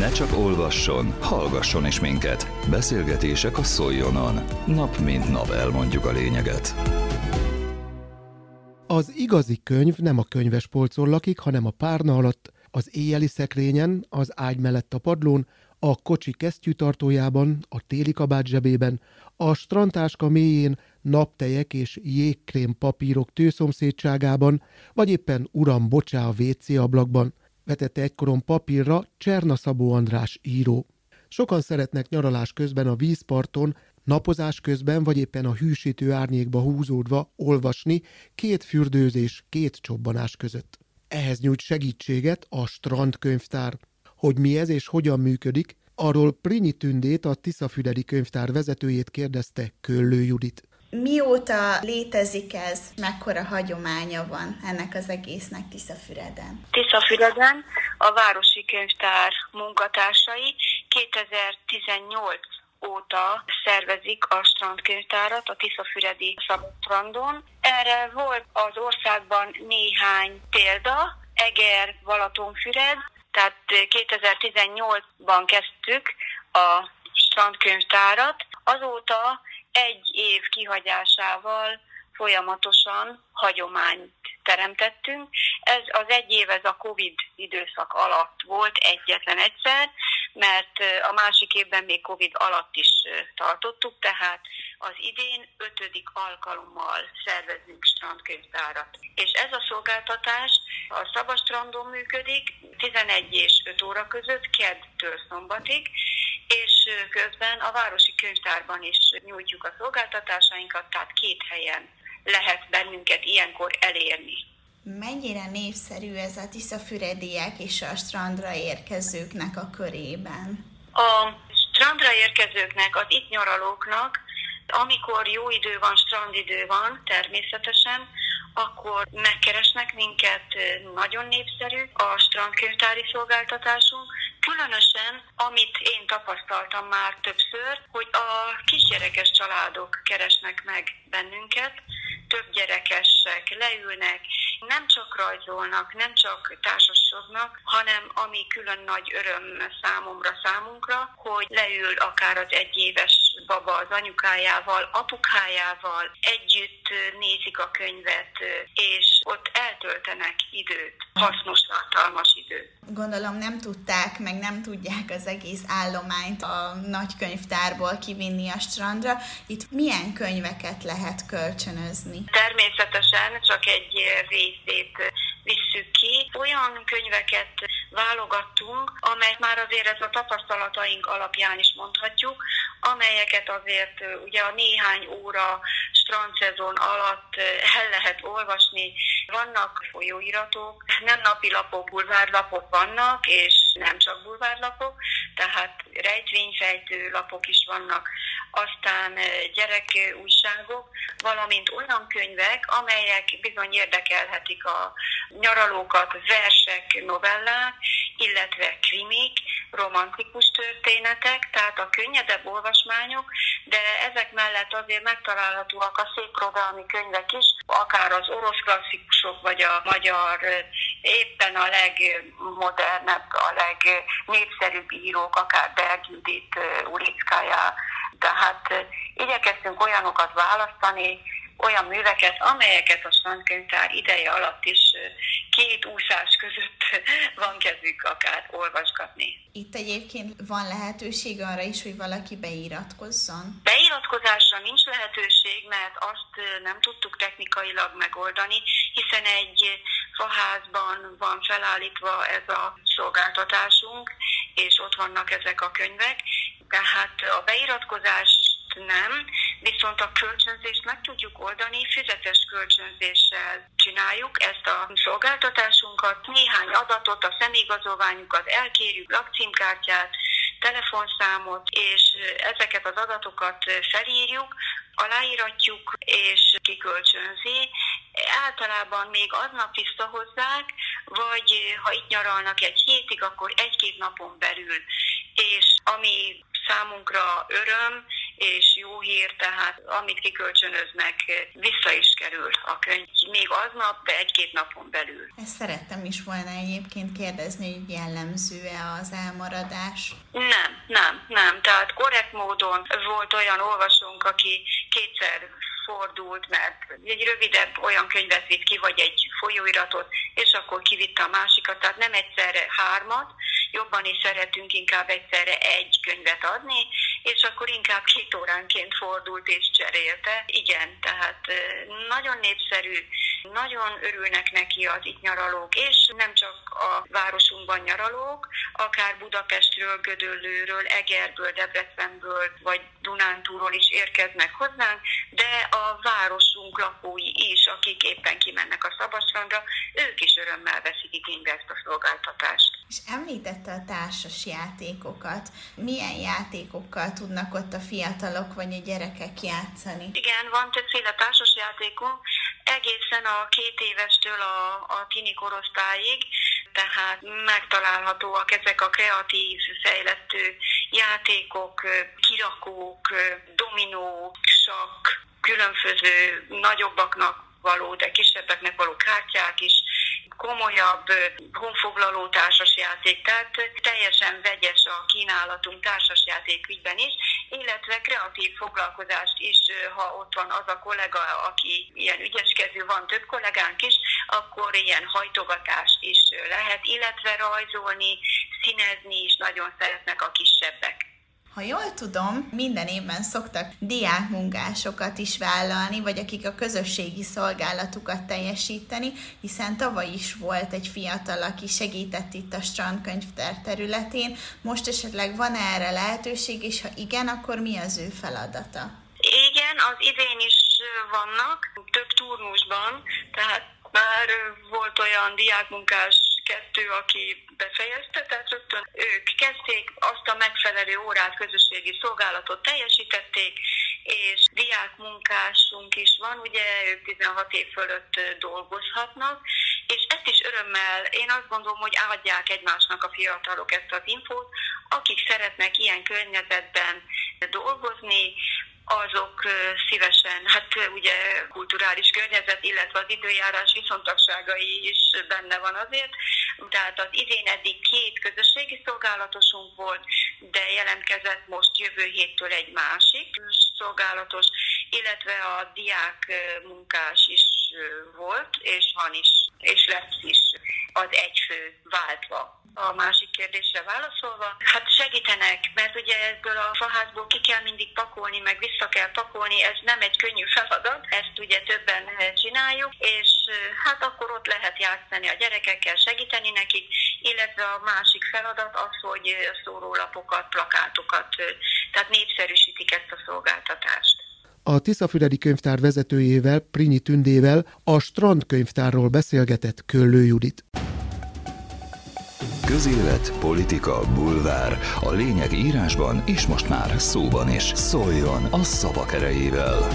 Ne csak olvasson, hallgasson is minket. Beszélgetések a Szoljonon. Nap mint nap elmondjuk a lényeget. Az igazi könyv nem a könyves polcon lakik, hanem a párna alatt, az éjjeli szekrényen, az ágy mellett a padlón, a kocsi kesztyűtartójában, a téli kabát zsebében, a strandtáska mélyén, naptejek és jégkrém papírok tőszomszédságában, vagy éppen uram bocsá a WC ablakban, vetette egykoron papírra Cserna Szabó András író. Sokan szeretnek nyaralás közben a vízparton, napozás közben vagy éppen a hűsítő árnyékba húzódva olvasni két fürdőzés, két csobbanás között. Ehhez nyújt segítséget a strandkönyvtár. Hogy mi ez és hogyan működik, arról Prinyi Tündét, a Tiszafüredi könyvtár vezetőjét kérdezte Köllő Judit. Mióta létezik ez, mekkora hagyománya van ennek az egésznek Tiszafüreden? Tiszafüreden a Városi Könyvtár munkatársai 2018 óta szervezik a strandkönyvtárat a Tiszafüredi Szabadstrandon. Erre volt az országban néhány példa, Eger, Balatonfüred, tehát 2018-ban kezdtük a strandkönyvtárat. Azóta egy év kihagyásával folyamatosan hagyományt teremtettünk. Ez az egy év, ez a Covid időszak alatt volt egyetlen egyszer, mert a másik évben még Covid alatt is tartottuk, tehát az idén ötödik alkalommal szervezünk strandkönyvtárat. És ez a szolgáltatás a Szabastrandon működik 11 és 5 óra között, keddtől szombatig, és közben a Városi Könyvtárban is nyújtjuk a szolgáltatásainkat, tehát két helyen lehet bennünket ilyenkor elérni. Mennyire népszerű ez a tiszafürediek és a strandra érkezőknek a körében? A strandra érkezőknek, az itt nyaralóknak, amikor jó idő van, strandidő van, természetesen, akkor megkeresnek minket, nagyon népszerű a strandkönyvtári szolgáltatásunk, Különösen, amit én tapasztaltam már többször, hogy a kisgyerekes családok keresnek meg bennünket, több gyerekesek leülnek, nem csak rajzolnak, nem csak társasodnak, hanem ami külön nagy öröm számomra, számunkra, hogy leül akár az egyéves baba az anyukájával, apukájával, együtt nézik a könyvet, és ott eltöltenek időt, hasznos, tartalmas időt. Gondolom nem tudták, meg nem tudják az egész állományt a nagy könyvtárból kivinni a strandra. Itt milyen könyveket lehet kölcsönözni? Természetesen csak egy részét visszük ki. Olyan könyveket válogattunk, amelyek már azért ez a tapasztalataink alapján is mondhatjuk, amelyeket azért ugye a néhány óra strandszezon alatt el lehet olvasni. Vannak folyóiratok, nem napilapok, bulvárlapok vannak, és nem csak bulvárlapok, tehát rejtvényfejtő lapok is vannak, aztán gyerekújságok, valamint olyan könyvek, amelyek bizony érdekelhetik a nyaralókat, versek, novellák, illetve krimik, romantikus történetek, tehát a könnyedebb olvasmányok, de ezek mellett azért megtalálhatóak a szépirodalmi könyvek is, akár az orosz klasszikusok, vagy a magyar éppen a legmodernebb, a legnépszerűbb írók, akár Berg Judit, Ulickája, tehát igyekeztünk olyanokat választani, olyan műveket, amelyeket a strandkönyvtár ideje alatt is két úszás között van kezük akár olvasgatni. Itt egyébként van lehetőség arra is, hogy valaki beiratkozzon? Beiratkozásra nincs lehetőség, mert azt nem tudtuk technikailag megoldani, hiszen egy faházban van felállítva ez a szolgáltatásunk, és ott vannak ezek a könyvek, tehát a beiratkozás nem, viszont a kölcsönzést meg tudjuk oldani, fizetes kölcsönzéssel csináljuk ezt a szolgáltatásunkat, néhány adatot, a személyigazolványukat elkérjük, lakcímkártyát, telefonszámot, és ezeket az adatokat felírjuk, aláíratjuk és kikölcsönzi. Általában még aznap visszahozzák, vagy ha itt nyaralnak egy hétig, akkor egy-két napon belül. És ami számunkra öröm, és jó hír, tehát amit kikölcsönöznek, vissza is kerül a könyv. Még aznap, de egy-két napon belül. Ezt szerettem is volna egyébként kérdezni, hogy jellemző-e az elmaradás? Nem, nem, nem. Tehát korrekt módon volt olyan olvasónk, aki kétszer fordult, mert egy rövidebb olyan könyvet vitt ki, vagy egy folyóiratot, és akkor kivitte a másikat, tehát nem egyszerre hármat, jobban is szeretünk inkább egyszerre egy könyvet adni, és akkor inkább két óránként fordult és cserélte. Igen, tehát nagyon népszerű, nagyon örülnek neki az itt nyaralók, és nem csak a városunkban nyaralók, akár Budapestről, Gödöllőről, Egerből, Debrecenből, vagy Dunántúról is érkeznek hozzánk, de a városunk lakói is, akik éppen kimennek a Szabadstrandra, ők is örömmel veszik igénybe ezt a szolgáltatást. És említette a társas játékokat. Milyen játékokkal tudnak ott a fiatalok vagy a gyerekek játszani? Igen, van többféle társas játékunk, egészen a két évestől a, a tini korosztályig, tehát megtalálhatóak ezek a kreatív, fejlesztő játékok, kirakók, dominó, sakk, különböző nagyobbaknak való, de kisebbeknek való kártyák is, komolyabb honfoglaló társasjáték, tehát teljesen vegyes a kínálatunk társasjáték ügyben is, illetve kreatív foglalkozást is, ha ott van az a kollega, aki ilyen ügyeskező, van több kollégánk is, akkor ilyen hajtogatást is lehet, illetve rajzolni, színezni is nagyon szeretnek a kisebbek. Ha jól tudom, minden évben szoktak diákmunkásokat is vállalni, vagy akik a közösségi szolgálatukat teljesíteni, hiszen tavaly is volt egy fiatal, aki segített itt a strandkönyvtár területén. Most esetleg van erre lehetőség, és ha igen, akkor mi az ő feladata? Igen, az idén is vannak, több turnusban, tehát már volt olyan diákmunkás kettő, aki befejezte, tehát rögtön ők kezdték, azt a megfelelő órát, közösségi szolgálatot teljesítették, és diákmunkásunk is van, ugye ők 16 év fölött dolgozhatnak, és ezt is örömmel, én azt gondolom, hogy adják egymásnak a fiatalok ezt az infót, akik szeretnek ilyen környezetben dolgozni, azok szívesen, hát ugye kulturális környezet, illetve az időjárás viszontagságai is benne van azért. Tehát az idén eddig két közösségi szolgálatosunk volt, de jelentkezett most jövő héttől egy másik szolgálatos, illetve a diák munkás is volt, és van is, és lesz is az egyfő váltva a másik kérdésre válaszolva, hát segítenek, mert ugye ebből a faházból ki kell mindig pakolni, meg vissza kell pakolni, ez nem egy könnyű feladat, ezt ugye többen csináljuk, és hát akkor ott lehet játszani a gyerekekkel, segíteni nekik, illetve a másik feladat az, hogy szórólapokat, plakátokat, tehát népszerűsítik ezt a szolgáltatást. A Tiszafüredi könyvtár vezetőjével, Prinyi Tündével a Strand könyvtárról beszélgetett Köllő Judit. Közélet, politika, bulvár. A lényeg írásban és most már szóban is. Szóljon a szavak erejével!